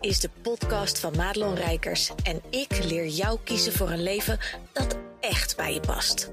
Is de podcast van Madelon Rijkers en ik leer jou kiezen voor een leven dat echt bij je past.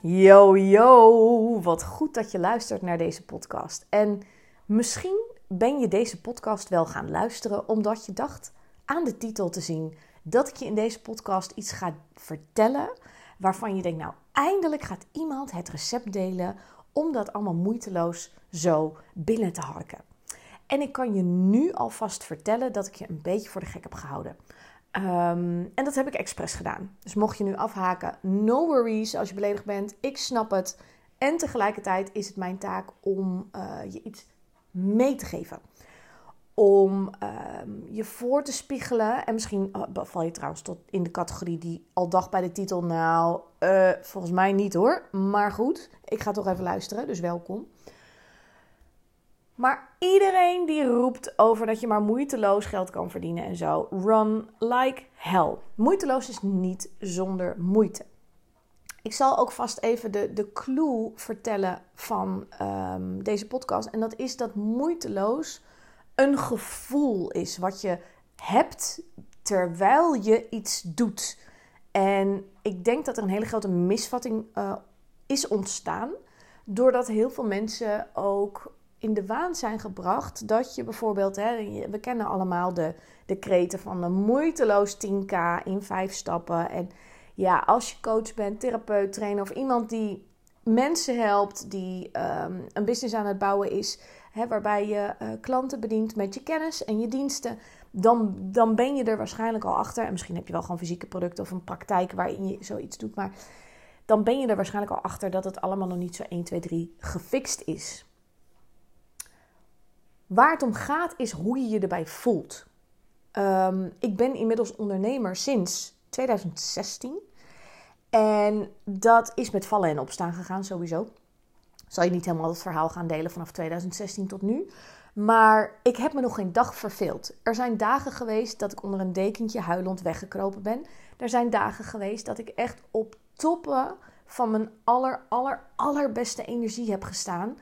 Yo, yo, wat goed dat je luistert naar deze podcast. En misschien ben je deze podcast wel gaan luisteren omdat je dacht aan de titel te zien dat ik je in deze podcast iets ga vertellen waarvan je denkt, nou eindelijk gaat iemand het recept delen om dat allemaal moeiteloos zo binnen te harken. En ik kan je nu alvast vertellen dat ik je een beetje voor de gek heb gehouden. Um, en dat heb ik expres gedaan. Dus mocht je nu afhaken, no worries als je beledigd bent. Ik snap het. En tegelijkertijd is het mijn taak om uh, je iets mee te geven. Om um, je voor te spiegelen. En misschien uh, val je trouwens tot in de categorie die al dacht bij de titel. Nou, uh, volgens mij niet hoor. Maar goed, ik ga toch even luisteren. Dus welkom. Maar iedereen die roept over dat je maar moeiteloos geld kan verdienen en zo, run like hell. Moeiteloos is niet zonder moeite. Ik zal ook vast even de, de clue vertellen van um, deze podcast. En dat is dat moeiteloos een gevoel is wat je hebt terwijl je iets doet. En ik denk dat er een hele grote misvatting uh, is ontstaan. Doordat heel veel mensen ook in de waan zijn gebracht dat je bijvoorbeeld, hè, we kennen allemaal de, de kreten van een moeiteloos 10k in vijf stappen. En ja, als je coach bent, therapeut, trainer of iemand die mensen helpt, die um, een business aan het bouwen is, hè, waarbij je uh, klanten bedient met je kennis en je diensten, dan, dan ben je er waarschijnlijk al achter. En misschien heb je wel gewoon fysieke producten of een praktijk waarin je zoiets doet, maar dan ben je er waarschijnlijk al achter dat het allemaal nog niet zo 1, 2, 3 gefixt is. Waar het om gaat is hoe je je erbij voelt. Um, ik ben inmiddels ondernemer sinds 2016. En dat is met vallen en opstaan gegaan sowieso. Zal je niet helemaal het verhaal gaan delen vanaf 2016 tot nu. Maar ik heb me nog geen dag verveeld. Er zijn dagen geweest dat ik onder een dekentje huilend weggekropen ben. Er zijn dagen geweest dat ik echt op toppen van mijn aller, aller, allerbeste energie heb gestaan.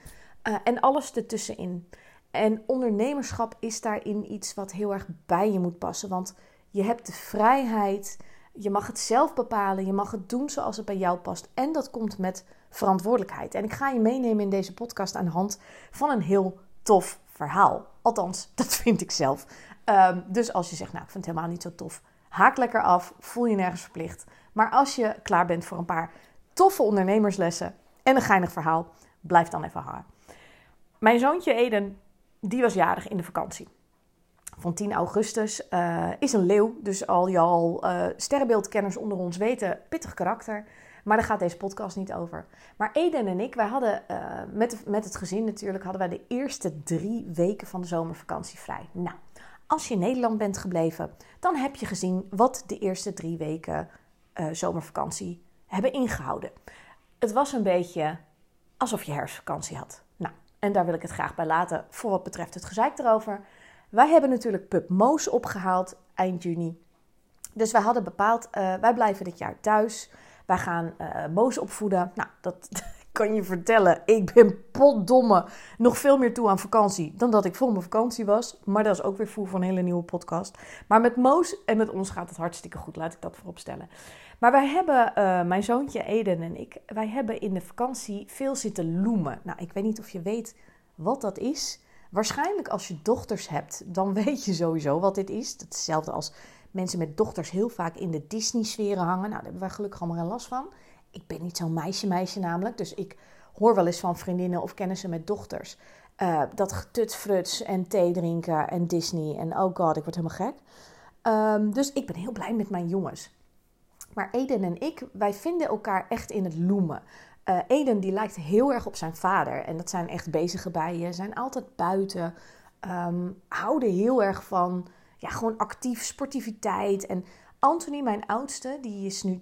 Uh, en alles ertussenin. En ondernemerschap is daarin iets wat heel erg bij je moet passen. Want je hebt de vrijheid, je mag het zelf bepalen, je mag het doen zoals het bij jou past. En dat komt met verantwoordelijkheid. En ik ga je meenemen in deze podcast aan de hand van een heel tof verhaal. Althans, dat vind ik zelf. Um, dus als je zegt, nou, ik vind het helemaal niet zo tof, haak lekker af, voel je nergens verplicht. Maar als je klaar bent voor een paar toffe ondernemerslessen en een geinig verhaal, blijf dan even hangen. Mijn zoontje Eden die was jarig in de vakantie. Van 10 augustus uh, is een leeuw. Dus al je al uh, sterrenbeeldkenners onder ons weten, pittig karakter. Maar daar gaat deze podcast niet over. Maar Eden en ik, wij hadden uh, met, met het gezin natuurlijk, hadden wij de eerste drie weken van de zomervakantie vrij. Nou, als je in Nederland bent gebleven, dan heb je gezien wat de eerste drie weken zomervakantie hebben ingehouden. Het was een beetje alsof je herfstvakantie had. Nou, en daar wil ik het graag bij laten voor wat betreft het gezeik erover. Wij hebben natuurlijk Pup Moos opgehaald eind juni. Dus wij hadden bepaald, uh, wij blijven dit jaar thuis. Wij gaan uh, Moos opvoeden. Nou, dat kan je vertellen. Ik ben potdomme nog veel meer toe aan vakantie dan dat ik voor mijn vakantie was. Maar dat is ook weer voor een hele nieuwe podcast. Maar met Moos en met ons gaat het hartstikke goed, laat ik dat voorop stellen. Maar wij hebben, uh, mijn zoontje Eden en ik, wij hebben in de vakantie veel zitten loemen. Nou, ik weet niet of je weet wat dat is. Waarschijnlijk als je dochters hebt, dan weet je sowieso wat dit is. Hetzelfde als mensen met dochters heel vaak in de Disney-sferen hangen. Nou, daar hebben wij gelukkig allemaal geen last van. Ik ben niet zo'n meisje-meisje namelijk, dus ik hoor wel eens van vriendinnen of kennissen met dochters. Uh, dat getutsfruts en thee drinken en Disney en oh god, ik word helemaal gek. Um, dus ik ben heel blij met mijn jongens. Maar Eden en ik, wij vinden elkaar echt in het loemen. Uh, Eden die lijkt heel erg op zijn vader. En dat zijn echt bezige bijen. Zijn altijd buiten. Um, houden heel erg van ja, gewoon actief sportiviteit. En Anthony, mijn oudste, die is nu 12,5.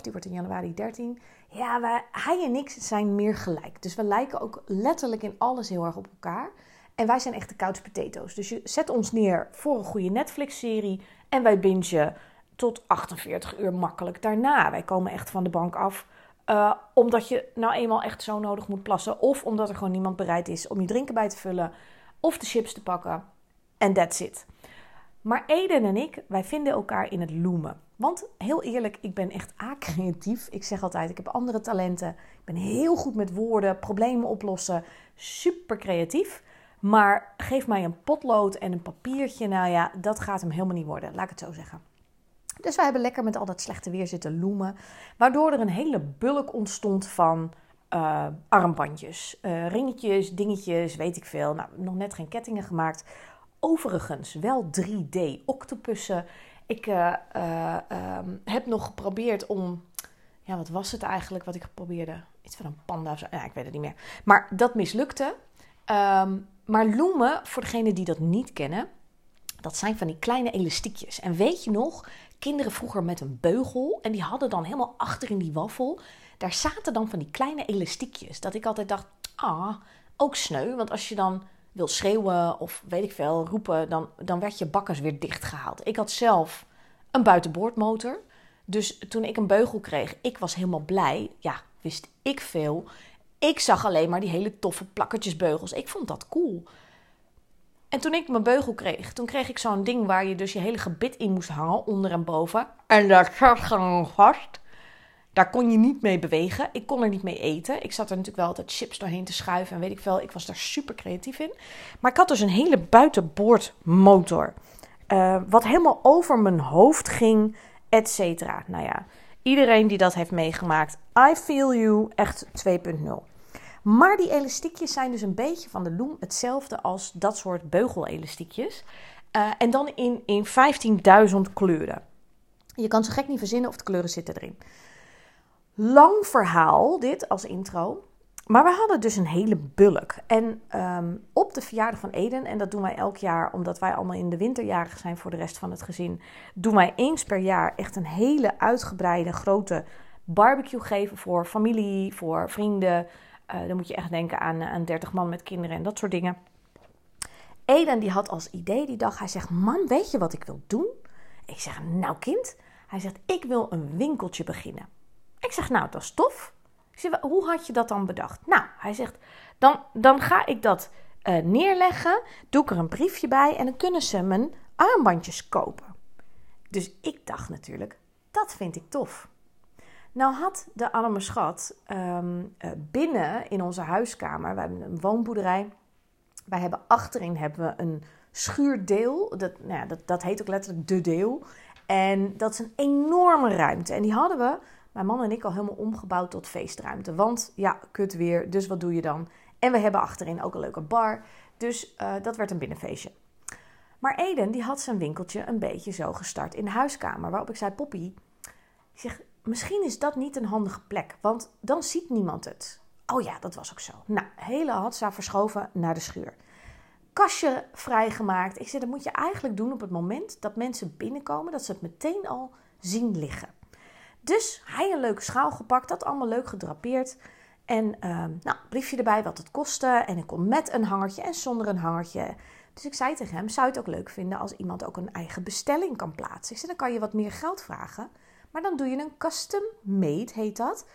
Die wordt in januari 13. Ja, wij, hij en ik zijn meer gelijk. Dus we lijken ook letterlijk in alles heel erg op elkaar. En wij zijn echt de couch potatoes. Dus je zet ons neer voor een goede Netflix-serie. En wij bingen tot 48 uur makkelijk daarna. Wij komen echt van de bank af. Uh, omdat je nou eenmaal echt zo nodig moet plassen. Of omdat er gewoon niemand bereid is om je drinken bij te vullen. Of de chips te pakken. En that's it. Maar Eden en ik, wij vinden elkaar in het loemen. Want heel eerlijk, ik ben echt a-creatief. Ik zeg altijd, ik heb andere talenten. Ik ben heel goed met woorden, problemen oplossen. Super creatief. Maar geef mij een potlood en een papiertje. Nou ja, dat gaat hem helemaal niet worden. Laat ik het zo zeggen. Dus wij hebben lekker met al dat slechte weer zitten loemen. Waardoor er een hele bulk ontstond van uh, armbandjes, uh, ringetjes, dingetjes, weet ik veel. Nou, nog net geen kettingen gemaakt. Overigens wel 3D octopussen. Ik uh, um, heb nog geprobeerd om. Ja, wat was het eigenlijk wat ik probeerde? Iets van een panda of zo. Ja, ik weet het niet meer. Maar dat mislukte. Um, maar loemen, voor degenen die dat niet kennen, dat zijn van die kleine elastiekjes. En weet je nog, kinderen vroeger met een beugel en die hadden dan helemaal achter in die waffel, daar zaten dan van die kleine elastiekjes. Dat ik altijd dacht, ah, ook sneu. Want als je dan wil schreeuwen of weet ik veel, roepen, dan, dan werd je bakkers weer dichtgehaald. Ik had zelf een buitenboordmotor. Dus toen ik een beugel kreeg, ik was helemaal blij. Ja, wist ik veel. Ik zag alleen maar die hele toffe plakkertjesbeugels. Ik vond dat cool. En toen ik mijn beugel kreeg, toen kreeg ik zo'n ding waar je dus je hele gebit in moest hangen, onder en boven. En dat zat gewoon vast. Daar kon je niet mee bewegen. Ik kon er niet mee eten. Ik zat er natuurlijk wel altijd chips doorheen te schuiven en weet ik veel. Ik was daar super creatief in. Maar ik had dus een hele buitenboordmotor. Uh, wat helemaal over mijn hoofd ging, et cetera. Nou ja, iedereen die dat heeft meegemaakt, I feel you, echt 2.0. Maar die elastiekjes zijn dus een beetje van de loom hetzelfde als dat soort beugelelastiekjes. Uh, en dan in, in 15.000 kleuren. Je kan zo gek niet verzinnen of de kleuren zitten erin. Lang verhaal, dit als intro. Maar we hadden dus een hele bulk. En um, op de verjaardag van Eden, en dat doen wij elk jaar omdat wij allemaal in de winterjarig zijn voor de rest van het gezin, doen wij eens per jaar echt een hele uitgebreide grote barbecue geven voor familie, voor vrienden. Uh, dan moet je echt denken aan, aan 30 man met kinderen en dat soort dingen. Eden die had als idee die dag, hij zegt, man, weet je wat ik wil doen? Ik zeg, nou kind, hij zegt, ik wil een winkeltje beginnen. Ik zeg, nou, dat is tof. Hoe had je dat dan bedacht? Nou, hij zegt, dan, dan ga ik dat uh, neerleggen, doe ik er een briefje bij en dan kunnen ze mijn armbandjes kopen. Dus ik dacht natuurlijk, dat vind ik tof. Nou had de arme schat um, binnen in onze huiskamer, we hebben een woonboerderij. Wij hebben achterin hebben we een schuurdeel. Dat, nou ja, dat, dat heet ook letterlijk de deel. En dat is een enorme ruimte. En die hadden we, mijn man en ik, al helemaal omgebouwd tot feestruimte. Want ja, kut weer, dus wat doe je dan? En we hebben achterin ook een leuke bar. Dus uh, dat werd een binnenfeestje. Maar Eden die had zijn winkeltje een beetje zo gestart in de huiskamer. Waarop ik zei, Poppy, ik zeg, misschien is dat niet een handige plek, want dan ziet niemand het. Oh ja, dat was ook zo. Nou, hele hadza verschoven naar de schuur. Kastje vrijgemaakt. Ik zei, dat moet je eigenlijk doen op het moment dat mensen binnenkomen, dat ze het meteen al zien liggen. Dus hij een leuke schaal gepakt, dat allemaal leuk gedrapeerd. En uh, nou, briefje erbij wat het kostte. En ik kon met een hangertje en zonder een hangertje. Dus ik zei tegen hem, zou je het ook leuk vinden als iemand ook een eigen bestelling kan plaatsen? Ik zei, dan kan je wat meer geld vragen. Maar dan doe je een custom made, heet dat,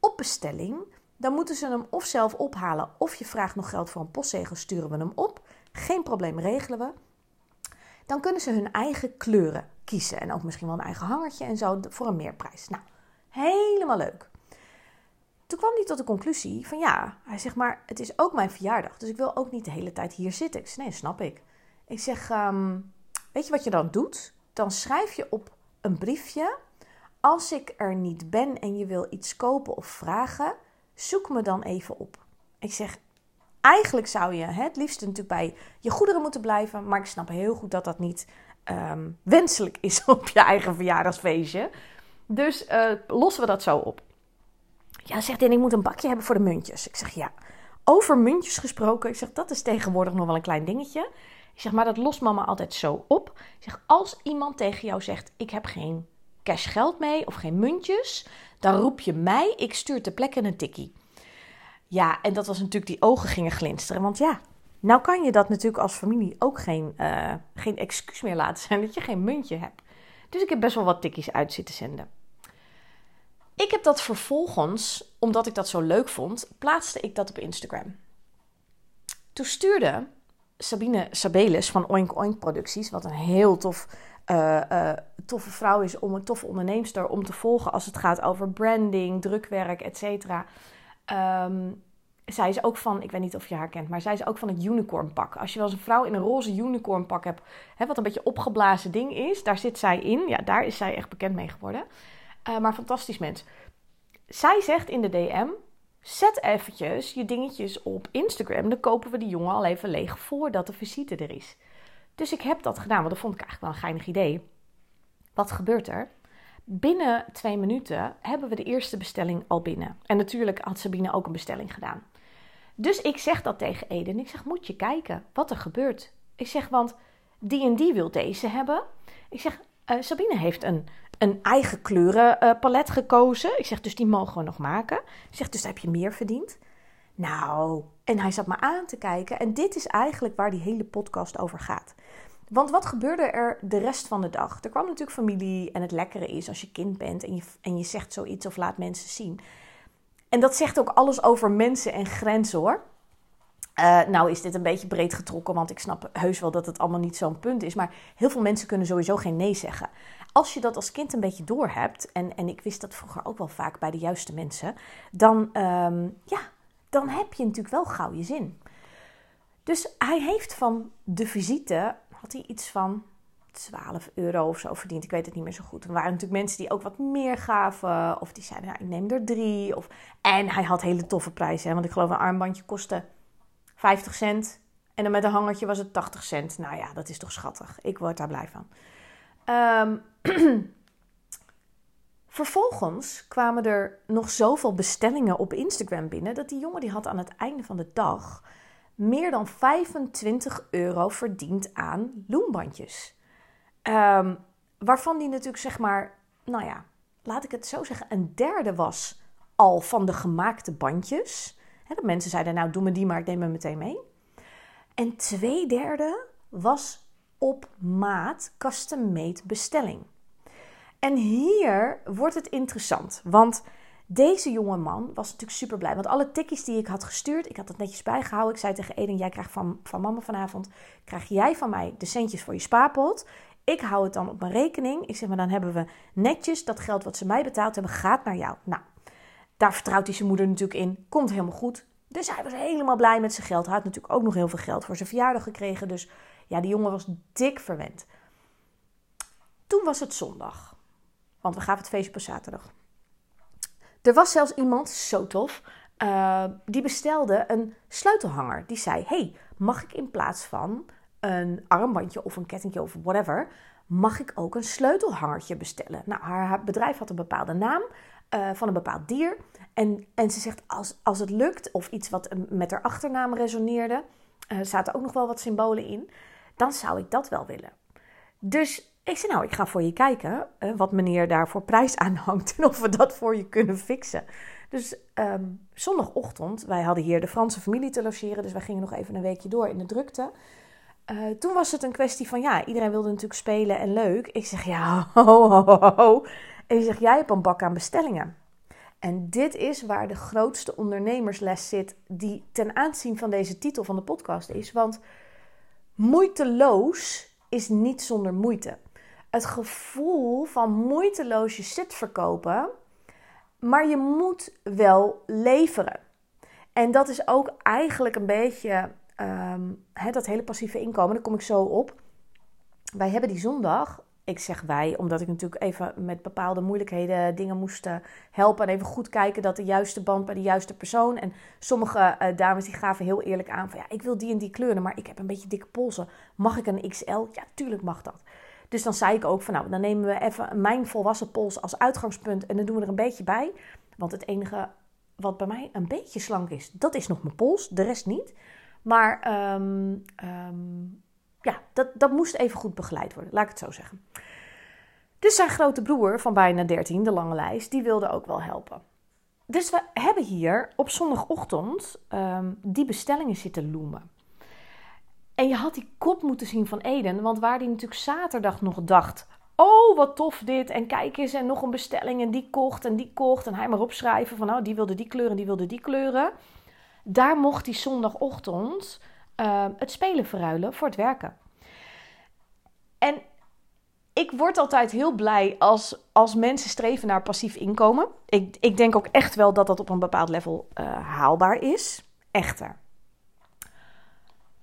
op bestelling. Dan moeten ze hem of zelf ophalen of je vraagt nog geld voor een postzegel, sturen we hem op. Geen probleem, regelen we. Dan kunnen ze hun eigen kleuren kiezen en ook misschien wel een eigen hangertje en zo voor een meerprijs. Nou, helemaal leuk. Toen kwam hij tot de conclusie van ja, hij zegt maar het is ook mijn verjaardag, dus ik wil ook niet de hele tijd hier zitten. Ik zeg nee, snap ik. Ik zeg, ehm, weet je wat je dan doet? Dan schrijf je op een briefje als ik er niet ben en je wil iets kopen of vragen, zoek me dan even op. Ik zeg, eigenlijk zou je hè, het liefst natuurlijk bij je goederen moeten blijven, maar ik snap heel goed dat dat niet um, wenselijk is op je eigen verjaardagsfeestje. Dus uh, lossen we dat zo op. Ja, zegt hij, ik moet een bakje hebben voor de muntjes. Ik zeg, ja, over muntjes gesproken. Ik zeg, dat is tegenwoordig nog wel een klein dingetje. Ik zeg, maar dat lost mama altijd zo op. Ik zeg, als iemand tegen jou zegt, ik heb geen cash geld mee of geen muntjes, dan roep je mij, ik stuur ter plekke een tikkie. Ja, en dat was natuurlijk, die ogen gingen glinsteren. Want ja, Nou kan je dat natuurlijk als familie ook geen, uh, geen excuus meer laten zijn dat je geen muntje hebt. Dus ik heb best wel wat tikjes uit zitten zenden. Ik heb dat vervolgens, omdat ik dat zo leuk vond, plaatste ik dat op Instagram. Toen stuurde Sabine Sabelis van Oink Oink Producties, wat een heel tof, uh, toffe vrouw is, om een toffe onderneemster om te volgen als het gaat over branding, drukwerk, etc. Ehm, zij is ook van, ik weet niet of je haar kent, maar zij is ook van het unicorn pak. Als je wel eens een vrouw in een roze unicorn pak hebt, hè, wat een beetje opgeblazen ding is, daar zit zij in. Ja, daar is zij echt bekend mee geworden. Uh, maar fantastisch mens. Zij zegt in de DM, zet eventjes je dingetjes op Instagram. Dan kopen we die jongen al even leeg voordat de visite er is. Dus ik heb dat gedaan, want dat vond ik eigenlijk wel een geinig idee. Wat gebeurt er? Binnen twee minuten hebben we de eerste bestelling al binnen. En natuurlijk had Sabine ook een bestelling gedaan. Dus ik zeg dat tegen Eden. Ik zeg, moet je kijken wat er gebeurt. Ik zeg, want die en die wil deze hebben. Ik zeg, uh, Sabine heeft een, een eigen kleurenpalet gekozen. Ik zeg, dus die mogen we nog maken. Ik zeg, dus heb je meer verdiend. Nou, en hij zat me aan te kijken. En dit is eigenlijk waar die hele podcast over gaat. Want wat gebeurde er de rest van de dag? Er kwam natuurlijk familie en het lekkere is als je kind bent en je, en je zegt zoiets of laat mensen zien. En dat zegt ook alles over mensen en grenzen hoor. Uh, nou is dit een beetje breed getrokken, want ik snap heus wel dat het allemaal niet zo'n punt is. Maar heel veel mensen kunnen sowieso geen nee zeggen. Als je dat als kind een beetje doorhebt, en, en ik wist dat vroeger ook wel vaak bij de juiste mensen, dan, um, ja, dan heb je natuurlijk wel gauw je zin. Dus hij heeft van de visite, had hij iets van 12 euro of zo verdiend. Ik weet het niet meer zo goed. Er waren natuurlijk mensen die ook wat meer gaven. Of die zeiden, nou, ik neem er drie. Of... En hij had hele toffe prijzen. Hè? Want ik geloof een armbandje kostte 50 cent. En dan met een hangertje was het 80 cent. Nou ja, dat is toch schattig. Ik word daar blij van. Um, Vervolgens kwamen er nog zoveel bestellingen op Instagram binnen dat die jongen die had aan het einde van de dag meer dan 25 euro verdiend aan loembandjes. Um, waarvan die natuurlijk zeg maar, nou ja, laat ik het zo zeggen, een derde was al van de gemaakte bandjes. Dat mensen zeiden, nou doe me die maar, ik neem hem meteen mee. En twee derde was op maat custom-made bestelling. En hier wordt het interessant, want deze jonge man was natuurlijk super blij. Want alle tikjes die ik had gestuurd, ik had het netjes bijgehouden. Ik zei tegen Eden, jij krijgt van, van mama vanavond, krijg jij van mij de centjes voor je spaarpot. Ik hou het dan op mijn rekening. Ik zeg maar, dan hebben we netjes dat geld wat ze mij betaald hebben, gaat naar jou. Nou, daar vertrouwt hij zijn moeder natuurlijk in. Komt helemaal goed. Dus hij was helemaal blij met zijn geld. Hij had natuurlijk ook nog heel veel geld voor zijn verjaardag gekregen. Dus ja, die jongen was dik verwend. Toen was het zondag. Want we gaven het feestje op zaterdag. Er was zelfs iemand, zo tof, uh, die bestelde een sleutelhanger. Die zei: Hey, mag ik in plaats van een armbandje of een kettingje of whatever, mag ik ook een sleutelhangertje bestellen? Nou, haar bedrijf had een bepaalde naam uh, van een bepaald dier. En, en ze zegt: als, als het lukt, of iets wat met haar achternaam resoneerde, zaten ook nog wel wat symbolen in, dan zou ik dat wel willen. Dus ik zei, nou, ik ga voor je kijken uh, wat meneer daar voor prijs aan hangt en of we dat voor je kunnen fixen. Dus um, zondagochtend, wij hadden hier de Franse familie te logeren, dus wij gingen nog even een weekje door in de drukte. Uh, toen was het een kwestie van, ja, iedereen wilde natuurlijk spelen en leuk. Ik zeg, ja, ho, ho, ho. En ik zeg, jij hebt een bak aan bestellingen. En dit is waar de grootste ondernemersles zit, die ten aanzien van deze titel van de podcast is. Want moeiteloos is niet zonder moeite het gevoel van moeiteloos je zit verkopen, maar je moet wel leveren. En dat is ook eigenlijk een beetje um, dat hele passieve inkomen, daar kom ik zo op. Wij hebben die zondag, ik zeg wij, omdat ik natuurlijk even met bepaalde moeilijkheden dingen moest eh, helpen. En even goed kijken dat de juiste band bij de juiste persoon. En sommige uh, dames die gaven heel eerlijk aan van ja, ik wil die en die kleuren, maar ik heb een beetje dikke polsen. Mag ik een XL? Ja, tuurlijk mag dat. Dus dan zei ik ook van nou, dan nemen we even mijn volwassen pols als uitgangspunt en dan doen we er een beetje bij. Want het enige wat bij mij een beetje slank is, dat is nog mijn pols, de rest niet. Maar ehm, ehm, ja, dat, dat moest even goed begeleid worden, laat ik het zo zeggen. Dus zijn grote broer van bijna 13, de lange lijst, die wilde ook wel helpen. Dus we hebben hier op zondagochtend um, die bestellingen zitten loemen. En je had die kop moeten zien van Eden. Want waar die natuurlijk zaterdag nog dacht: Oh, wat tof dit. En kijk eens, en nog een bestelling. En die kocht en die kocht. En hij maar opschrijven van: Oh, die wilde die kleuren, die wilde die kleuren. Daar mocht hij zondagochtend uh, het spelen verruilen voor het werken. En ik word altijd heel blij als, als mensen streven naar passief inkomen. Ik, ik denk ook echt wel dat dat op een bepaald level uh, haalbaar is. Echter.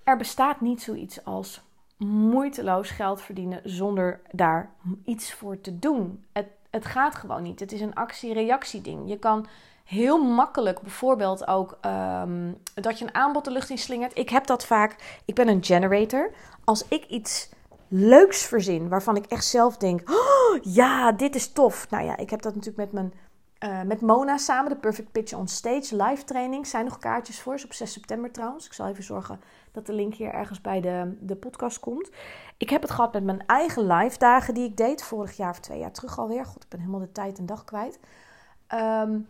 Er bestaat niet zoiets als moeiteloos geld verdienen zonder daar iets voor te doen. Het, het gaat gewoon niet. Het is een actie-reactie ding. Je kan heel makkelijk bijvoorbeeld ook um, dat je een aanbod de lucht in slingert. Ik heb dat vaak. Ik ben een generator. Als ik iets leuks verzin waarvan ik echt zelf denk: oh, ja, dit is tof. Nou ja, ik heb dat natuurlijk met mijn. Uh, met Mona samen, de Perfect Pitch on Stage live training. Zijn nog kaartjes voor, is op 6 september trouwens. Ik zal even zorgen dat de link hier ergens bij de, de podcast komt. Ik heb het gehad met mijn eigen live dagen die ik deed. Vorig jaar of twee jaar terug alweer. God, ik ben helemaal de tijd en dag kwijt. Um,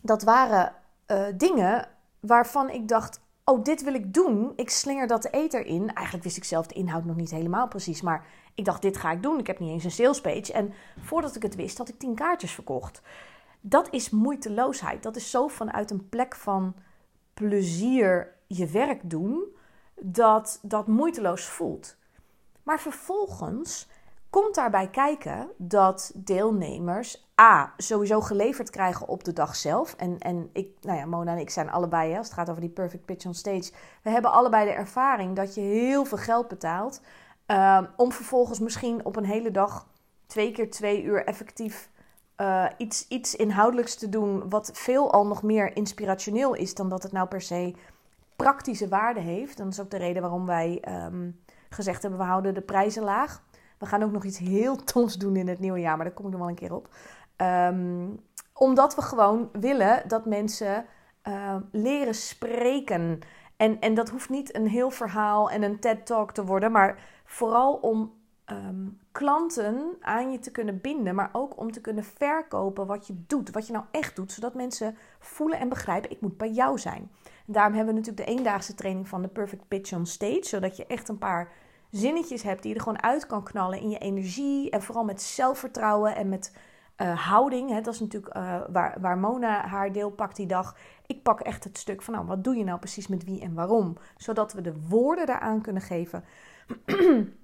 dat waren uh, dingen waarvan ik dacht: oh, dit wil ik doen. Ik slinger dat de eter in. Eigenlijk wist ik zelf de inhoud nog niet helemaal precies. Maar ik dacht, dit ga ik doen. Ik heb niet eens een sales page. En voordat ik het wist, had ik tien kaartjes verkocht. Dat is moeiteloosheid. Dat is zo vanuit een plek van plezier je werk doen. Dat dat moeiteloos voelt. Maar vervolgens komt daarbij kijken dat deelnemers A, sowieso geleverd krijgen op de dag zelf. En, en ik, nou ja, Mona en ik zijn allebei, hè, als het gaat over die perfect pitch on stage. We hebben allebei de ervaring dat je heel veel geld betaalt. Uh, om vervolgens misschien op een hele dag twee keer twee uur effectief uh, iets, iets inhoudelijks te doen. Wat veel al nog meer inspirationeel is dan dat het nou per se praktische waarde heeft. En dat is ook de reden waarom wij um, gezegd hebben: we houden de prijzen laag. We gaan ook nog iets heel tofs doen in het nieuwe jaar, maar daar kom ik nog wel een keer op. Um, omdat we gewoon willen dat mensen uh, leren spreken. En, en dat hoeft niet een heel verhaal en een TED-talk te worden, maar vooral om um, klanten aan je te kunnen binden, maar ook om te kunnen verkopen wat je doet, wat je nou echt doet, zodat mensen voelen en begrijpen: ik moet bij jou zijn. En daarom hebben we natuurlijk de eendaagse training van de Perfect Pitch on Stage, zodat je echt een paar zinnetjes hebt die je er gewoon uit kan knallen in je energie en vooral met zelfvertrouwen en met uh, houding. Hè, dat is natuurlijk uh, waar, waar Mona haar deel pakt die dag. Ik pak echt het stuk van nou, wat doe je nou precies met wie en waarom? Zodat we de woorden daaraan kunnen geven.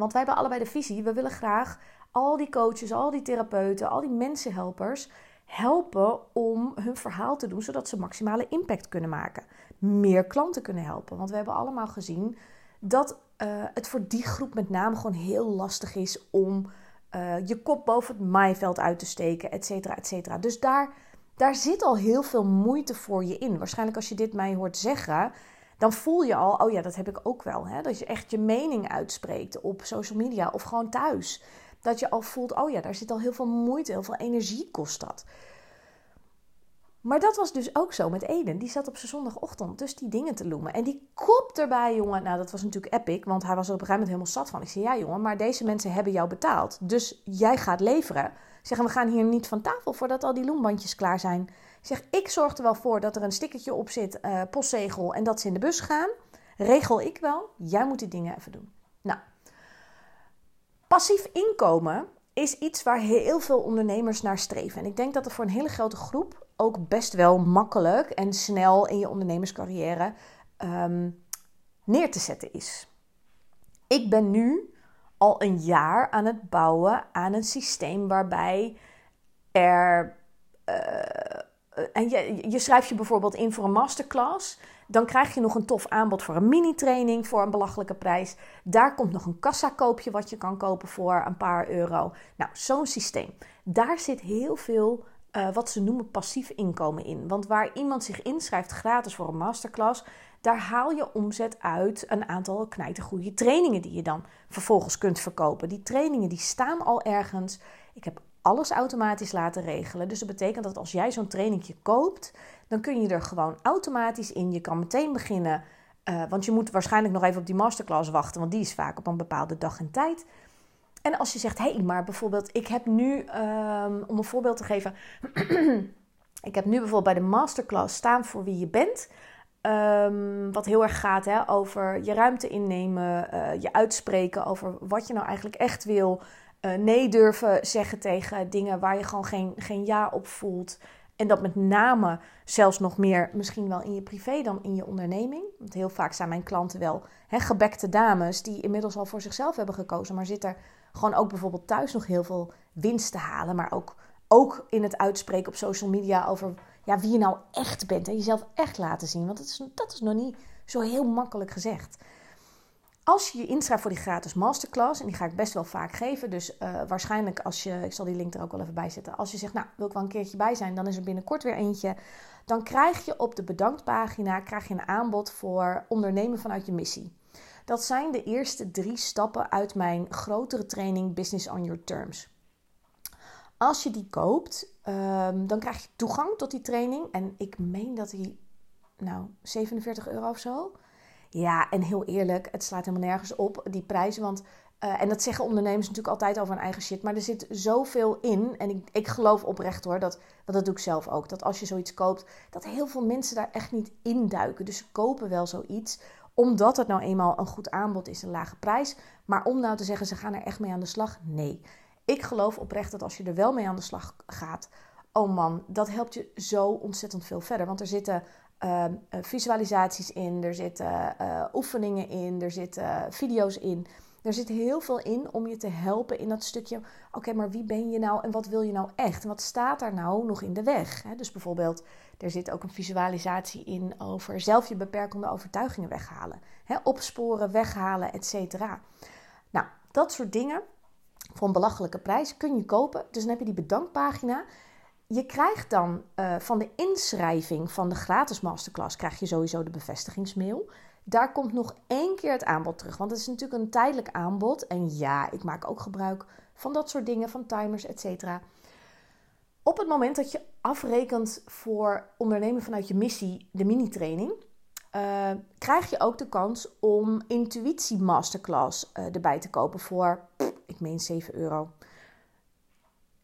Want wij hebben allebei de visie. We willen graag al die coaches, al die therapeuten, al die mensenhelpers helpen om hun verhaal te doen, zodat ze maximale impact kunnen maken. Meer klanten kunnen helpen. Want we hebben allemaal gezien dat uh, het voor die groep met name gewoon heel lastig is om uh, je kop boven het maaiveld uit te steken, et cetera, et cetera. Dus daar, daar zit al heel veel moeite voor je in. Waarschijnlijk als je dit mij hoort zeggen, dan voel je al, oh ja, dat heb ik ook wel. Hè? Dat je echt je mening uitspreekt op social media of gewoon thuis. Dat je al voelt, oh ja, daar zit al heel veel moeite, heel veel energie kost dat. Maar dat was dus ook zo met Eden. Die zat op zijn zondagochtend dus die dingen te loemen. En die kop erbij, jongen. Nou, dat was natuurlijk epic. Want hij was er op een gegeven moment helemaal zat van. Ik zei, ja jongen, maar deze mensen hebben jou betaald. Dus jij gaat leveren. Zeggen, we gaan hier niet van tafel voordat al die loembandjes klaar zijn. Zeg, ik zorg er wel voor dat er een stickertje op zit, uh, postzegel, en dat ze in de bus gaan. Regel ik wel. Jij moet die dingen even doen. Nou, passief inkomen is iets waar heel veel ondernemers naar streven. En ik denk dat er voor een hele grote groep ook best wel makkelijk en snel in je ondernemerscarrière um, neer te zetten is. Ik ben nu al een jaar aan het bouwen aan een systeem waarbij er. Uh, en je, schrijft je bijvoorbeeld in voor een masterclass. Dan krijg je nog een tof aanbod voor een mini-training voor een belachelijke prijs. Daar komt nog een kassakoopje wat je kan kopen voor een paar euro. Nou, zo'n systeem. Daar zit heel veel uh, wat ze noemen passief inkomen in. Want waar iemand zich inschrijft gratis voor een masterclass, daar haal je omzet uit een aantal knijtergoede trainingen die je dan vervolgens kunt verkopen. Die trainingen die staan al ergens. Ik heb alles automatisch laten regelen. Dus dat betekent dat als jij zo'n trainingje koopt, dan kun je er gewoon automatisch in. Je kan meteen beginnen, uh, want je moet waarschijnlijk nog even op die masterclass wachten, want die is vaak op een bepaalde dag en tijd. En als je zegt, hé, hey, maar bijvoorbeeld, ik heb nu, um, om een voorbeeld te geven, ik heb nu bijvoorbeeld bij de masterclass staan voor wie je bent. Ehm, wat heel erg gaat hè, over je ruimte innemen, uh, je uitspreken over wat je nou eigenlijk echt wil. Uh, nee durven zeggen tegen dingen waar je gewoon geen, geen ja op voelt. En dat met name zelfs nog meer misschien wel in je privé dan in je onderneming. Want heel vaak zijn mijn klanten wel hè, gebekte dames die inmiddels al voor zichzelf hebben gekozen. Maar zit er gewoon ook bijvoorbeeld thuis nog heel veel winst te halen. Maar ook, ook in het uitspreken op social media over ja, wie je nou echt bent. En jezelf echt laten zien. Want dat is, dat is nog niet zo heel makkelijk gezegd. Als je je inschrijft voor die gratis masterclass, en die ga ik best wel vaak geven, dus uh, waarschijnlijk als je, ik zal die link er ook wel even bij zetten, als je zegt, nou wil ik wel een keertje bij zijn, dan is er binnenkort weer eentje. Dan krijg je op de bedanktpagina krijg je een aanbod voor ondernemen vanuit je missie. Dat zijn de eerste drie stappen uit mijn grotere training Business on Your Terms. Als je die koopt, um, dan krijg je toegang tot die training. En ik meen dat die, nou, 47 euro of zo. Ja, en heel eerlijk, het slaat helemaal nergens op, die prijzen. Want, uh, en dat zeggen ondernemers natuurlijk altijd over hun eigen shit. Maar er zit zoveel in. En ik, ik geloof oprecht hoor, dat, dat doe ik zelf ook. Dat als je zoiets koopt, dat heel veel mensen daar echt niet induiken. Dus ze kopen wel zoiets omdat het nou eenmaal een goed aanbod is, een lage prijs. Maar om nou te zeggen, ze gaan er echt mee aan de slag, nee. Ik geloof oprecht dat als je er wel mee aan de slag gaat, oh man, dat helpt je zo ontzettend veel verder. Want er zitten uh, visualisaties in, er zitten uh, oefeningen in, er zitten video's in. Er zit heel veel in om je te helpen in dat stukje. Oké, maar wie ben je nou en wat wil je nou echt? En wat staat daar nou nog in de weg? Dus bijvoorbeeld, er zit ook een visualisatie in over zelf je beperkende overtuigingen weghalen. Opsporen, weghalen, et cetera. Nou, dat soort dingen voor een belachelijke prijs kun je kopen. Dus dan heb je die bedankpagina. Je krijgt dan uh, van de inschrijving van de gratis masterclass krijg je sowieso de bevestigingsmail. Daar komt nog één keer het aanbod terug. Want het is natuurlijk een tijdelijk aanbod. En ja, ik maak ook gebruik van dat soort dingen, van timers, et cetera. Op het moment dat je afrekent voor ondernemen vanuit je missie, de mini-training, uh, krijg je ook de kans om Intuïtie Masterclass uh, erbij te kopen voor, ik meen 7 euro.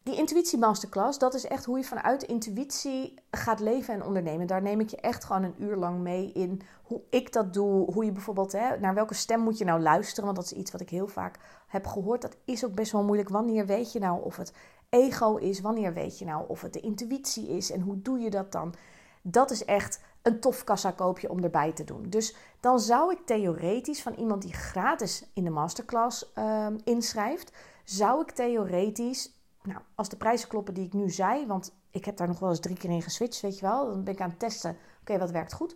Die Intuïtie Masterclass, dat is echt hoe je vanuit intuïtie gaat leven en ondernemen. Daar neem ik je echt gewoon een uur lang mee in hoe ik dat doe. Hoe je bijvoorbeeld, hè, naar welke stem moet je nou luisteren? Want dat is iets wat ik heel vaak heb gehoord. Dat is ook best wel moeilijk. Wanneer weet je nou of het ego is? Wanneer weet je nou of het de intuïtie is? En hoe doe je dat dan? Dat is echt een tof kassakoopje om erbij te doen. Dus dan zou ik theoretisch van iemand die gratis in de masterclass uh, inschrijft, zou ik theoretisch, nou, als de prijzen kloppen die ik nu zei, want ik heb daar nog wel eens drie keer in geswitcht, weet je wel, dan ben ik aan het testen, oké, wat werkt goed,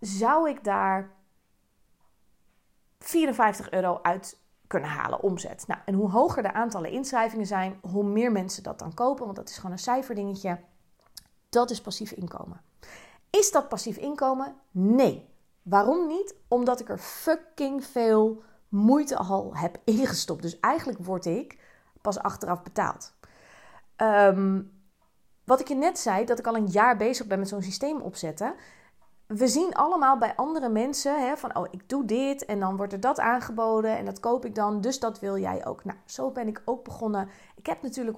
zou ik daar 54 euro uit kunnen halen, omzet. Nou, en hoe hoger de aantallen inschrijvingen zijn, hoe meer mensen dat dan kopen, want dat is gewoon een cijferdingetje. Dat is passief inkomen. Is dat passief inkomen? Nee. Waarom niet? Omdat ik er fucking veel moeite al heb ingestopt. Dus eigenlijk word ik pas achteraf betaald. Um, wat ik je net zei, dat ik al een jaar bezig ben met zo'n systeem opzetten. We zien allemaal bij andere mensen hè, van, oh, ik doe dit en dan wordt er dat aangeboden en dat koop ik dan, dus dat wil jij ook. Nou, zo ben ik ook begonnen. Ik heb natuurlijk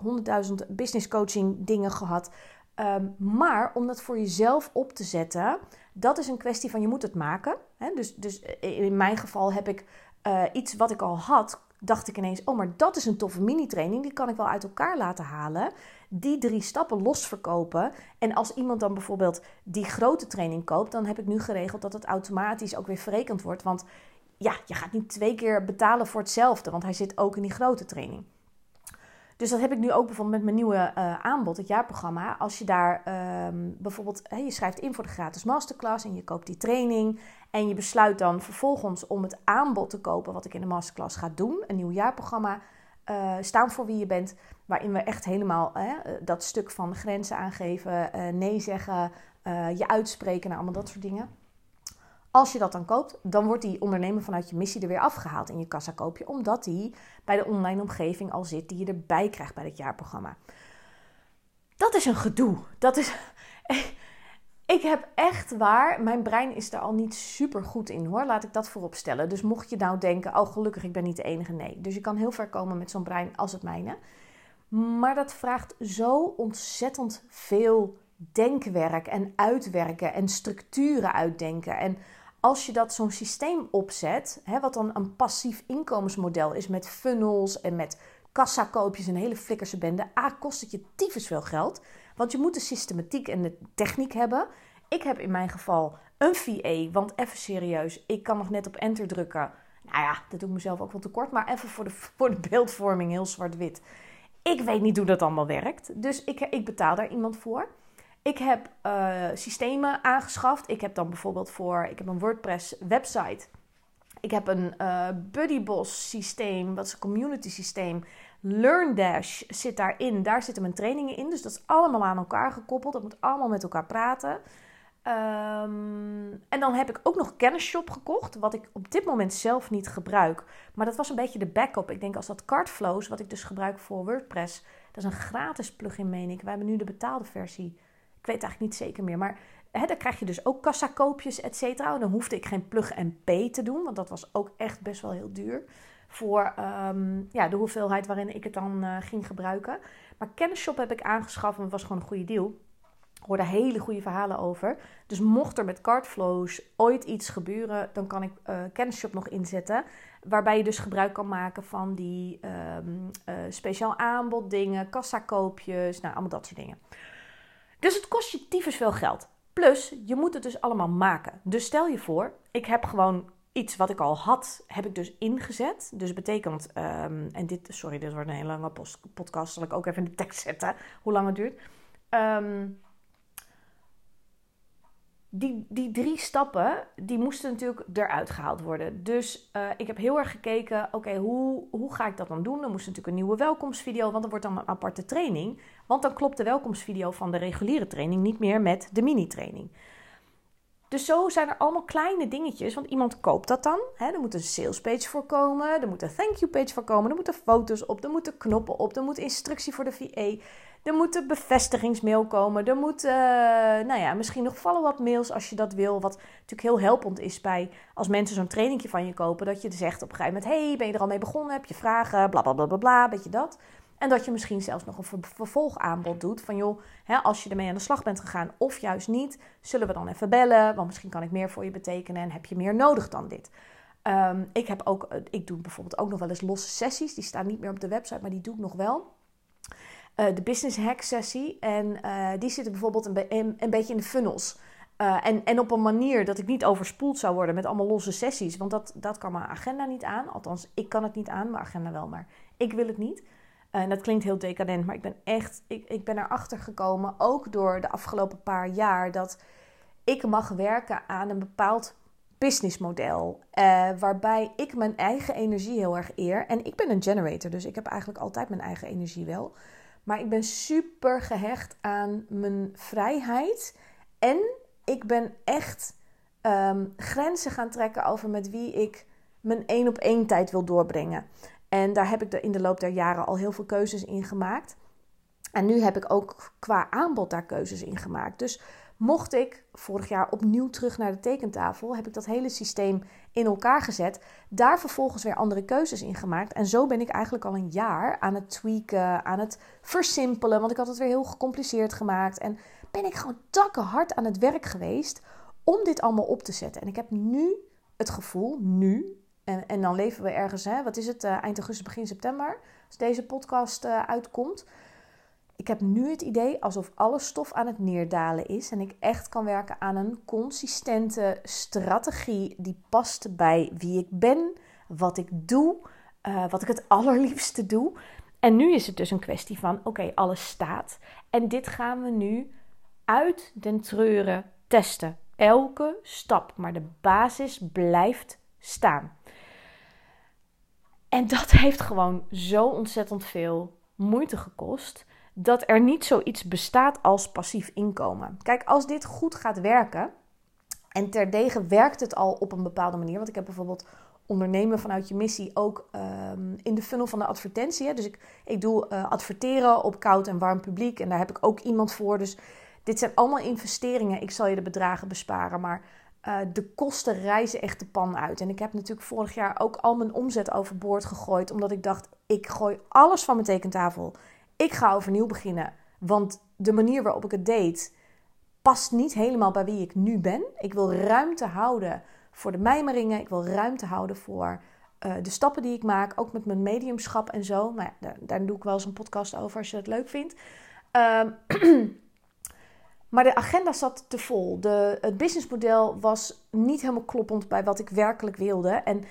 100.000 business coaching dingen gehad. Um, maar om dat voor jezelf op te zetten, dat is een kwestie van je moet het maken. Hè? Dus, dus in mijn geval heb ik uh, iets wat ik al had, dacht ik ineens, oh maar dat is een toffe mini-training, die kan ik wel uit elkaar laten halen. Die drie stappen los verkopen. En als iemand dan bijvoorbeeld die grote training koopt, dan heb ik nu geregeld dat het automatisch ook weer verrekend wordt. Want ja, je gaat niet twee keer betalen voor hetzelfde, want hij zit ook in die grote training. Dus dat heb ik nu ook bijvoorbeeld met mijn nieuwe uh, aanbod, het jaarprogramma. Als je daar um, bijvoorbeeld, je schrijft in voor de gratis masterclass en je koopt die training. En je besluit dan vervolgens om het aanbod te kopen wat ik in de masterclass ga doen. Een nieuw jaarprogramma. Uh, staan voor wie je bent, waarin we echt helemaal uh, dat stuk van grenzen aangeven, nee zeggen, je uitspreken, nou, allemaal dat soort dingen. Als je dat dan koopt, dan wordt die ondernemer vanuit je missie er weer afgehaald in je kassakoopje, omdat die bij de online omgeving al zit die je erbij krijgt bij het jaarprogramma. Dat is een gedoe. Dat is. Ik heb echt waar, mijn brein is er al niet super goed in hoor, laat ik dat voorop stellen. Dus mocht je nou denken, oh gelukkig, ik ben niet de enige, nee. Dus je kan heel ver komen met zo'n brein als het mijne. Maar dat vraagt zo ontzettend veel denkwerk en uitwerken en structuren uitdenken. En als je dat zo'n systeem opzet, hè, wat dan een passief inkomensmodel is met funnels en met kassakoopjes en hele flikkerse bende, A, kost het je tyfus veel geld. Want je moet de systematiek en de techniek hebben. Ik heb in mijn geval een VA, want even serieus, ik kan nog net op enter drukken. Nou ja, dat doe ik mezelf ook wel tekort, maar even voor de, voor de beeldvorming, heel zwart-wit. Ik weet niet hoe dat allemaal werkt, dus ik, ik betaal daar iemand voor. Ik heb uh, systemen aangeschaft. Ik heb dan bijvoorbeeld voor, ik heb een WordPress website. Ik heb een uh, BuddyBoss systeem, dat is een community systeem. LearnDash zit daarin, daar zitten mijn trainingen in. Dus dat is allemaal aan elkaar gekoppeld. Dat moet allemaal met elkaar praten. Um, en dan heb ik ook nog Kennisshop gekocht, wat ik op dit moment zelf niet gebruik. Maar dat was een beetje de backup. Ik denk als dat Cardflows, wat ik dus gebruik voor WordPress, dat is een gratis plugin, meen ik. We hebben nu de betaalde versie. Ik weet eigenlijk niet zeker meer. Maar hè, dan krijg je dus ook kassakoopjes, et cetera. Dan hoefde ik geen plug en pay te doen, want dat was ook echt best wel heel duur. Voor um, ja, de hoeveelheid waarin ik het dan uh, ging gebruiken. Maar Kennisshop heb ik aangeschaft en was gewoon een goede deal. Ik hoorde hele goede verhalen over. Dus mocht er met Cardflows ooit iets gebeuren, dan kan ik uh, Kennisshop nog inzetten. Waarbij je dus gebruik kan maken van die um, uh, speciaal aanbod dingen, kassakoopjes, nou allemaal dat soort dingen. Dus het kost je tyfus veel geld. Plus, je moet het dus allemaal maken. Dus stel je voor, ik heb gewoon iets wat ik al had, heb ik dus ingezet. Dus betekent, um, en dit, sorry, dit wordt een hele lange podcast, zal ik ook even in de tekst zetten, hoe lang het duurt. Um, die, die drie stappen, die moesten natuurlijk eruit gehaald worden. Dus uh, ik heb heel erg gekeken, oké, hoe, hoe ga ik dat dan doen? Dan moest natuurlijk een nieuwe welkomstvideo, want dan wordt dan een aparte training. Want dan klopt de welkomstvideo van de reguliere training niet meer met de mini-training. Dus zo zijn er allemaal kleine dingetjes, want iemand koopt dat dan. Hè? Er moet een sales page voor komen, er moet een thank you page voor komen, er moeten foto's op, er moeten knoppen op, er moet instructie voor de VA. Er moet een bevestigingsmail komen. Er moet, uh, nou ja, misschien nog follow-up mails als je dat wil. Wat natuurlijk heel helpend is bij als mensen zo'n trainingje van je kopen. Dat je zegt op een gegeven moment: hey, ben je er al mee begonnen? Heb je vragen? Bla bla bla bla bla. Beetje dat. En dat je misschien zelfs nog een vervolgaanbod doet. Van joh, hè, als je ermee aan de slag bent gegaan of juist niet, zullen we dan even bellen. Want misschien kan ik meer voor je betekenen en heb je meer nodig dan dit. Um, ik, heb ook, ik doe bijvoorbeeld ook nog wel eens losse sessies. Die staan niet meer op de website, maar die doe ik nog wel. Uh, de business hack sessie. En uh, die zitten bijvoorbeeld een, be een, een, beetje in de funnels. En, en op een manier dat ik niet overspoeld zou worden met allemaal losse sessies. Want dat, dat kan mijn agenda niet aan. Althans, ik kan het niet aan, mijn agenda wel, maar ik wil het niet. En dat klinkt heel decadent, maar ik ben echt, ik, ik ben erachter gekomen, ook door de afgelopen paar jaar, dat ik mag werken aan een bepaald businessmodel. Uh, waarbij ik mijn eigen energie heel erg eer. En ik ben een generator, dus ik heb eigenlijk altijd mijn eigen energie wel. Maar ik ben super gehecht aan mijn vrijheid. En ik ben echt um, grenzen gaan trekken over met wie ik mijn één op één tijd wil doorbrengen. En daar heb ik in de loop der jaren al heel veel keuzes in gemaakt. En nu heb ik ook qua aanbod daar keuzes in gemaakt. Dus mocht ik vorig jaar opnieuw terug naar de tekentafel, heb ik dat hele systeem in elkaar gezet. Daar vervolgens weer andere keuzes in gemaakt. En zo ben ik eigenlijk al een jaar aan het tweaken, aan het versimpelen. Want ik had het weer heel gecompliceerd gemaakt. En ben ik gewoon takken hard aan het werk geweest om dit allemaal op te zetten. En ik heb nu het gevoel, nu, en, dan leven we ergens, hè, wat is het, uh, eind augustus, begin september, als deze podcast uh, uitkomt ik heb nu het idee alsof alle stof aan het neerdalen is en ik echt kan werken aan een consistente strategie die past bij wie ik ben, wat ik doe, uh, wat ik het allerliefste doe. En nu is het dus een kwestie van: oké, alles staat. En dit gaan we nu uit den treuren testen. Elke stap, maar de basis blijft staan. En dat heeft gewoon zo ontzettend veel moeite gekost dat er niet zoiets bestaat als passief inkomen. Kijk, als dit goed gaat werken, en terdege werkt het al op een bepaalde manier, want ik heb bijvoorbeeld ondernemen vanuit je missie ook um, in de funnel van de advertentie. Hè? Dus ik, ik doe uh, adverteren op koud en warm publiek en daar heb ik ook iemand voor. Dus dit zijn allemaal investeringen. Ik zal je de bedragen besparen, maar uh, de kosten reizen echt de pan uit. En ik heb natuurlijk vorig jaar ook al mijn omzet overboord gegooid, omdat ik dacht, ik gooi alles van mijn tekentafel ik ga overnieuw beginnen. Want de manier waarop ik het deed, past niet helemaal bij wie ik nu ben. Ik wil ruimte houden voor de mijmeringen. Ik wil ruimte houden voor uh, de stappen die ik maak. Ook met mijn mediumschap en zo. Maar ja, daar, daar, doe ik wel eens een podcast over als je dat leuk vindt. Um, maar de agenda zat te vol. De, het businessmodel was niet helemaal kloppend bij wat ik werkelijk wilde. En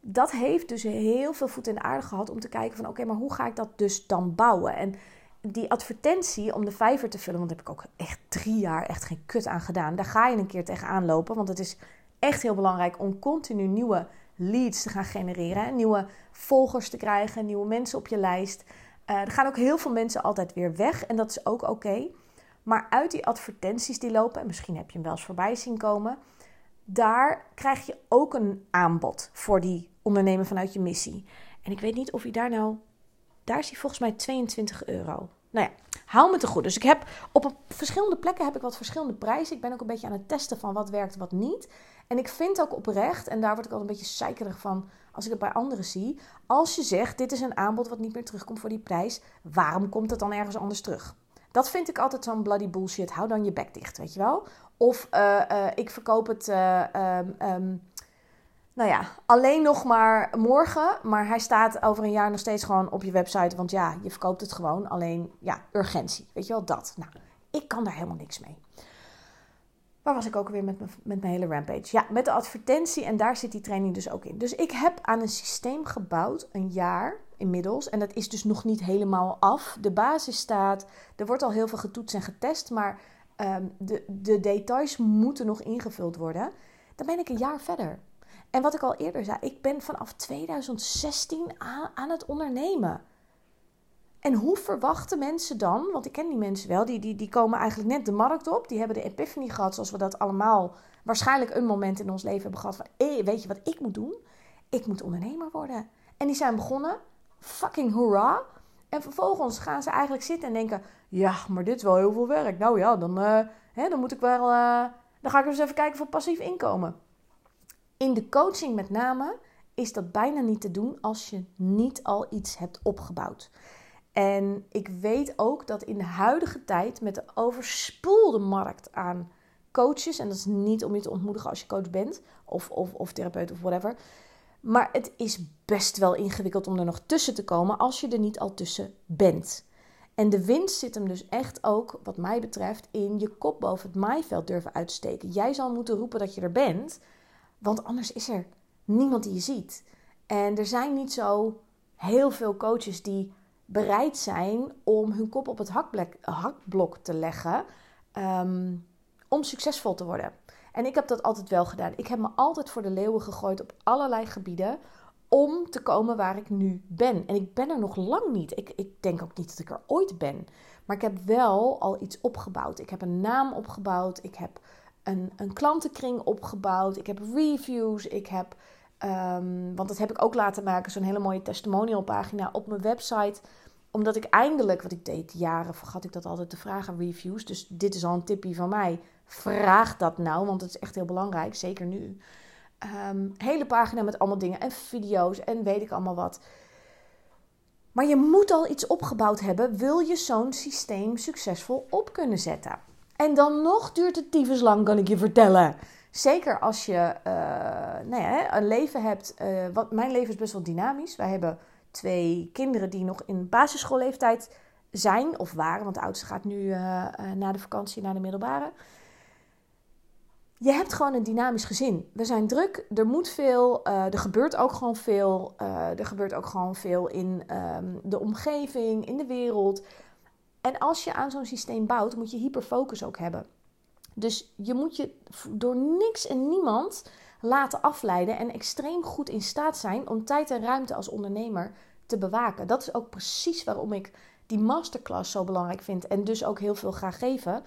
dat heeft dus heel veel voet in de aarde gehad om te kijken van oké, maar hoe ga ik dat dus dan bouwen? En die advertentie om de vijver te vullen, want daar heb ik ook echt drie jaar echt geen kut aan gedaan. Daar ga je een keer tegenaan lopen, want het is echt heel belangrijk om continu nieuwe leads te gaan genereren. Nieuwe volgers te krijgen, nieuwe mensen op je lijst. Uh, er gaan ook heel veel mensen altijd weer weg en dat is ook oké. Maar uit die advertenties die lopen, en misschien heb je hem wel eens voorbij zien komen, daar krijg je ook een aanbod voor die ondernemer vanuit je missie. En ik weet niet of hij daar nou, daar is hij volgens mij 22 euro. Nou ja, hou me te goed. Dus ik heb op verschillende plekken heb ik wat verschillende prijzen. Ik ben ook een beetje aan het testen van wat werkt, wat niet. En ik vind ook oprecht, en daar word ik altijd een beetje zeikerig van als ik het bij anderen zie. Als je zegt, dit is een aanbod wat niet meer terugkomt voor die prijs, waarom komt het dan ergens anders terug? Dat vind ik altijd zo'n bloody bullshit. Hou dan je bek dicht, weet je wel? Of uh, uh, ik verkoop het, uh, um, um, nou ja, alleen nog maar morgen. Maar hij staat over een jaar nog steeds gewoon op je website. Want ja, je verkoopt het gewoon. Alleen, ja, urgentie. Weet je wel, dat. Nou, ik kan daar helemaal niks mee. Waar was ik ook weer met, met mijn hele rampage? Ja, met de advertentie en daar zit die training dus ook in. Dus ik heb aan een systeem gebouwd, een jaar inmiddels. En dat is dus nog niet helemaal af. De basis staat, er wordt al heel veel getoetst en getest, maar um, de, de details moeten nog ingevuld worden. Dan ben ik een jaar verder. En wat ik al eerder zei, ik ben vanaf 2016 aan, aan het ondernemen. En hoe verwachten mensen dan, want ik ken die mensen wel, die, die, die komen eigenlijk net de markt op, die hebben de epiphany gehad, zoals we dat allemaal waarschijnlijk een moment in ons leven hebben gehad van, hey, weet je wat ik moet doen? Ik moet ondernemer worden. En die zijn begonnen, fucking hoera. En vervolgens gaan ze eigenlijk zitten en denken, ja, maar dit is wel heel veel werk. Nou ja, dan, uh, hè, dan moet ik wel, uh, dan ga ik eens even kijken voor passief inkomen. In de coaching met name is dat bijna niet te doen als je niet al iets hebt opgebouwd. En ik weet ook dat in de huidige tijd met de overspoelde markt aan coaches, en dat is niet om je te ontmoedigen als je coach bent of, of, of therapeut of whatever, maar het is best wel ingewikkeld om er nog tussen te komen als je er niet al tussen bent. En de winst zit hem dus echt ook, wat mij betreft, in je kop boven het maaiveld durven uitsteken. Jij zal moeten roepen dat je er bent, want anders is er niemand die je ziet. En er zijn niet zo heel veel coaches die bereid zijn om hun kop op het hakblok te leggen ehm, om succesvol te worden. En ik heb dat altijd wel gedaan. Ik heb me altijd voor de leeuwen gegooid op allerlei gebieden om te komen waar ik nu ben. En ik ben er nog lang niet. Ik, ik denk ook niet dat ik er ooit ben. Maar ik heb wel al iets opgebouwd. Ik heb een naam opgebouwd. Ik heb een, een klantenkring opgebouwd. Ik heb reviews. Ik heb, um, want dat heb ik ook laten maken, zo'n hele mooie testimonial pagina op mijn website omdat ik eindelijk, wat ik deed jaren, vergat ik dat altijd te vragen, reviews. Dus dit is al een tipje van mij. Vraag dat nou, want het is echt heel belangrijk, zeker nu. Um, hele pagina met allemaal dingen en video's en weet ik allemaal wat. Maar je moet al iets opgebouwd hebben, wil je zo'n systeem succesvol op kunnen zetten. En dan nog duurt het tyfus lang, kan ik je vertellen. Zeker als je uh, nou ja, een leven hebt. Uh, wat, mijn leven is best wel dynamisch. Wij hebben twee kinderen die nog in basisschoolleeftijd zijn of waren, want de oudste gaat nu uh, na de vakantie naar de middelbare. Je hebt gewoon een dynamisch gezin. We zijn druk, er moet veel, uh, er gebeurt ook gewoon veel. er gebeurt ook gewoon veel in um, de omgeving, in de wereld. En als je aan zo'n systeem bouwt, moet je hyperfocus ook hebben. Dus je moet je door niks en niemand laten afleiden en extreem goed in staat zijn om tijd en ruimte als ondernemer te bewaken. Dat is ook precies waarom ik die masterclass zo belangrijk vind en dus ook heel veel ga geven.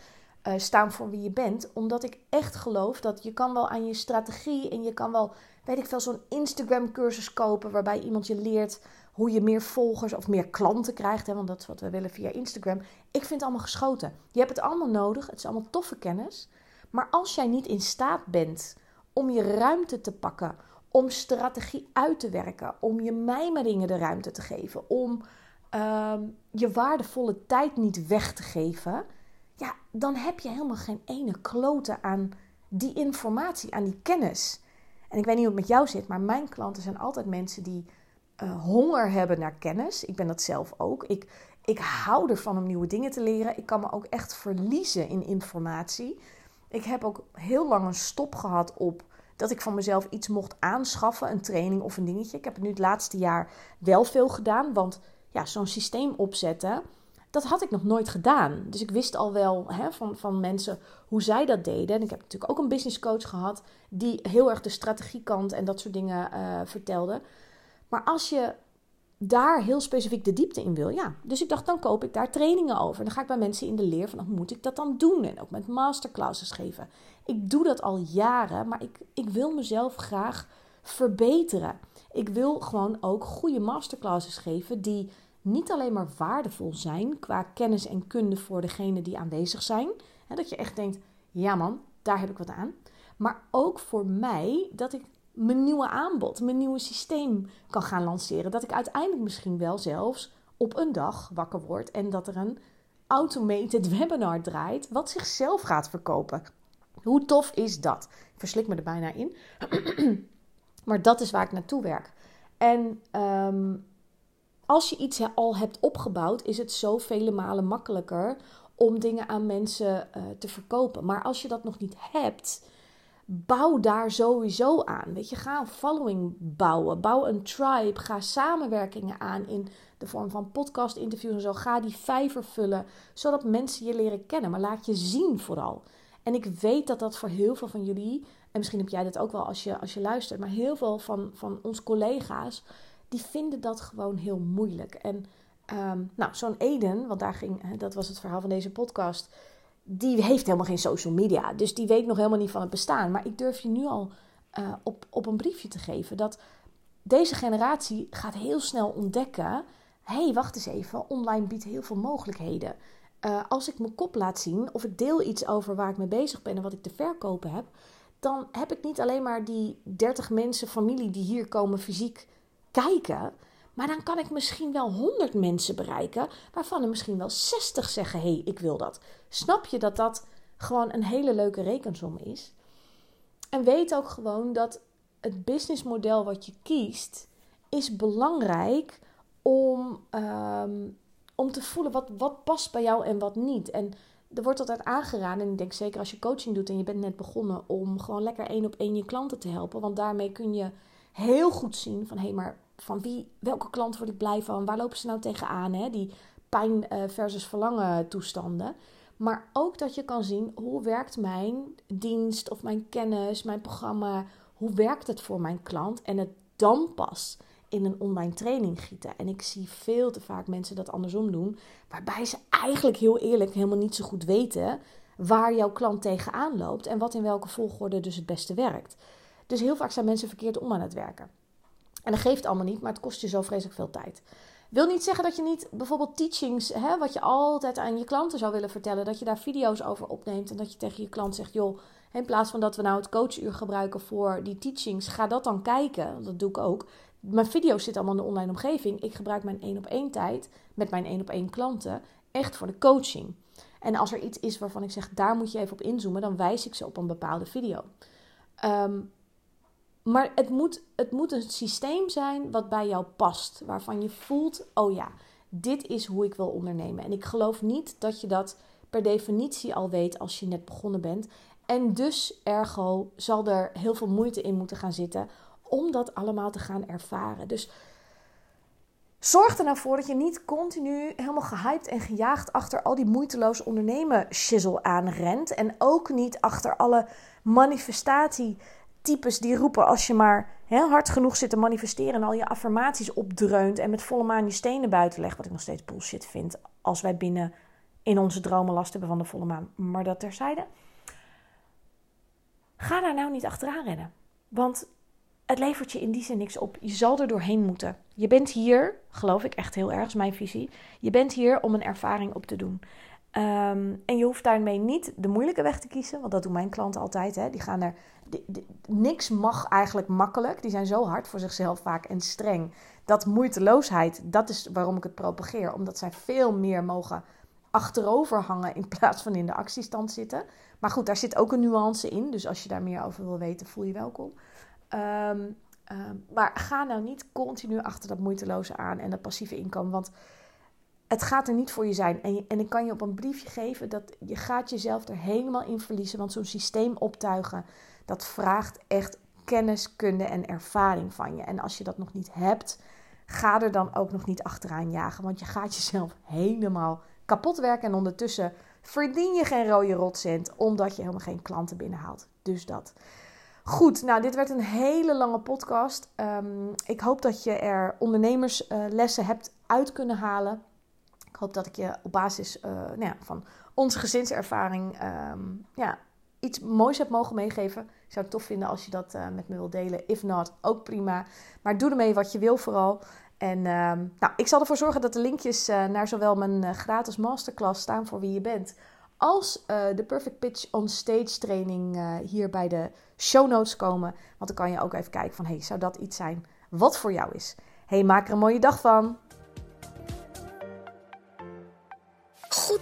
Uh, staan voor wie je bent. Omdat ik echt geloof dat je kan wel aan je strategie en je kan wel, weet ik veel, zo'n Instagram cursus kopen waarbij iemand je leert hoe je meer volgers of meer klanten krijgt. Hè, want dat is wat we willen via Instagram. Ik vind het allemaal geschoten. Je hebt het allemaal nodig. Het is allemaal toffe kennis. Maar als jij niet in staat bent om je ruimte te pakken, om strategie uit te werken, om je mijmeringen de ruimte te geven, om um, je waardevolle tijd niet weg te geven, ja, dan heb je helemaal geen ene klote aan die informatie, aan die kennis. En ik weet niet hoe het met jou zit, maar mijn klanten zijn altijd mensen die uh, honger hebben naar kennis. Ik ben dat zelf ook. Ik, ik hou ervan om nieuwe dingen te leren. Ik kan me ook echt verliezen in informatie. Ik heb ook heel lang een stop gehad op dat ik van mezelf iets mocht aanschaffen, een training of een dingetje. Ik heb het nu het laatste jaar wel veel gedaan, want ja, zo'n systeem opzetten, dat had ik nog nooit gedaan. Dus ik wist al wel hè, van, van mensen hoe zij dat deden. En ik heb natuurlijk ook een business coach gehad die heel erg de strategiekant en dat soort dingen uh, vertelde. Maar als je daar heel specifiek de diepte in wil, ja. Dus ik dacht, dan koop ik daar trainingen over. Dan ga ik bij mensen in de leer van, hoe moet ik dat dan doen? En ook met masterclasses geven. Ik doe dat al jaren, maar ik, ik wil mezelf graag verbeteren. Ik wil gewoon ook goede masterclasses geven die niet alleen maar waardevol zijn qua kennis en kunde voor degene die aanwezig zijn. Hè, dat je echt denkt, ja man, daar heb ik wat aan. Maar ook voor mij dat ik mijn nieuwe aanbod, mijn nieuwe systeem kan gaan lanceren. Dat ik uiteindelijk misschien wel zelfs op een dag wakker word en dat er een automated webinar draait wat zichzelf gaat verkopen. Hoe tof is dat? Ik verslik me er bijna in. maar dat is waar ik naartoe werk. En ehm, als je iets al hebt opgebouwd, is het zoveel malen makkelijker om dingen aan mensen uh, te verkopen. Maar als je dat nog niet hebt, bouw daar sowieso aan. Weet je, ga een following bouwen. Bouw een tribe. Ga samenwerkingen aan in de vorm van podcast interviews en zo. Ga die vijver vullen, zodat mensen je leren kennen. Maar laat je zien vooral. En ik weet dat dat voor heel veel van jullie, en misschien heb jij dat ook wel als je, als je luistert, maar heel veel van, van ons collega's, die vinden dat gewoon heel moeilijk. En ehm, nou, zo'n Eden, want daar ging, dat was het verhaal van deze podcast die heeft helemaal geen social media. Dus die weet nog helemaal niet van het bestaan. Maar ik durf je nu al uh, op, op een briefje te geven dat deze generatie gaat heel snel ontdekken: hé, hey, wacht eens even, online biedt heel veel mogelijkheden. Uh, als ik mijn kop laat zien of ik deel iets over waar ik mee bezig ben en wat ik te verkopen heb, dan heb ik niet alleen maar die 30 mensen, familie die hier komen fysiek kijken. Maar dan kan ik misschien wel 100 mensen bereiken, waarvan er misschien wel 60 zeggen: hé, hey, ik wil dat. Snap je dat dat gewoon een hele leuke rekensom is? En weet ook gewoon dat het businessmodel wat je kiest, is belangrijk om, um, om te voelen wat, wat past bij jou en wat niet. En er wordt altijd aangeraden, en ik denk zeker als je coaching doet en je bent net begonnen, om gewoon lekker één op één je klanten te helpen. Want daarmee kun je heel goed zien van hé, hey, maar van wie, welke klant word ik blij van? Waar lopen ze nou tegenaan? Hè? Die pijn eh, versus verlangen toestanden. Maar ook dat je kan zien hoe werkt mijn dienst of mijn kennis, mijn programma, hoe werkt het voor mijn klant en het dan pas in een online training gieten. En ik zie veel te vaak mensen dat andersom doen, waarbij ze eigenlijk heel eerlijk helemaal niet zo goed weten waar jouw klant tegenaan loopt en wat in welke volgorde dus het beste werkt. Dus heel vaak zijn mensen verkeerd om aan het werken. En dat geeft allemaal niet, maar het kost je zo vreselijk veel tijd. Wil niet zeggen dat je niet bijvoorbeeld teachings, hè, wat je altijd aan je klanten zou willen vertellen, dat je daar video's over opneemt en dat je tegen je klant zegt: joh, in plaats van dat we nou het coachuur gebruiken voor die teachings, ga dat dan kijken. Dat doe ik ook. Mijn video's zitten allemaal in de online omgeving. Ik gebruik mijn één op één tijd met mijn één op één klanten echt voor de coaching. En als er iets is waarvan ik zeg, daar moet je even op inzoomen, dan wijs ik ze op een bepaalde video. Um, maar het moet, het moet een systeem zijn wat bij jou past. Waarvan je voelt: oh ja, dit is hoe ik wil ondernemen. En ik geloof niet dat je dat per definitie al weet als je net begonnen bent. En dus, ergo, zal er heel veel moeite in moeten gaan zitten om dat allemaal te gaan ervaren. Dus zorg er nou voor dat je niet continu helemaal gehyped en gejaagd achter al die moeiteloos ondernemen shizzle aanrent. En ook niet achter alle manifestatie types die roepen als je maar heel hard genoeg zit te manifesteren en al je affirmaties opdreunt en met volle maan je stenen buiten legt, wat ik nog steeds bullshit vind als wij binnen in onze dromen last hebben van de volle maan. Maar dat terzijde. Ga daar nou niet achteraan rennen. Want het levert je in die zin niks op. Je zal er doorheen moeten. Je bent hier, geloof ik echt heel erg, mijn visie. Je bent hier om een ervaring op te doen. Ehm, en je hoeft daarmee niet de moeilijke weg te kiezen, want dat doen mijn klanten altijd. Hè. Die gaan er, niks mag eigenlijk makkelijk. Die zijn zo hard voor zichzelf vaak en streng. Dat moeiteloosheid, dat is waarom ik het propageer. Omdat zij veel meer mogen achterover hangen in plaats van in de actiestand zitten. Maar goed, daar zit ook een nuance in. Dus als je daar meer over wil weten, voel je welkom. Ehm, ehm, maar ga nou niet continu achter dat moeiteloze aan en dat passieve inkomen. Want het gaat er niet voor je zijn. En, en ik kan je op een briefje geven dat je gaat jezelf er helemaal in verliezen. Want zo'n systeem optuigen, dat vraagt echt kennis, kunde en ervaring van je. En als je dat nog niet hebt, ga er dan ook nog niet achteraan jagen. Want je gaat jezelf helemaal kapot werken. En ondertussen verdien je geen rode rotcent, omdat je helemaal geen klanten binnenhaalt. Dus dat. Goed, nou, dit werd een hele lange podcast. Ehm, ik hoop dat je er ondernemerslessen hebt uit kunnen halen. Hoop dat ik je op basis uh, nou ja, van onze gezinservaring ehm, ja, iets moois heb mogen meegeven. Ik zou het tof vinden als je dat uh, met me wilt delen. If not, ook prima. Maar doe ermee wat je wil vooral. En ehm, nou, ik zal ervoor zorgen dat de linkjes uh, naar zowel mijn gratis masterclass staan voor wie je bent, als de Perfect Pitch on Stage training hier bij de show notes komen. Want dan kan je ook even kijken van, hey, zou dat iets zijn wat voor jou is? Hey, maak er een mooie dag van!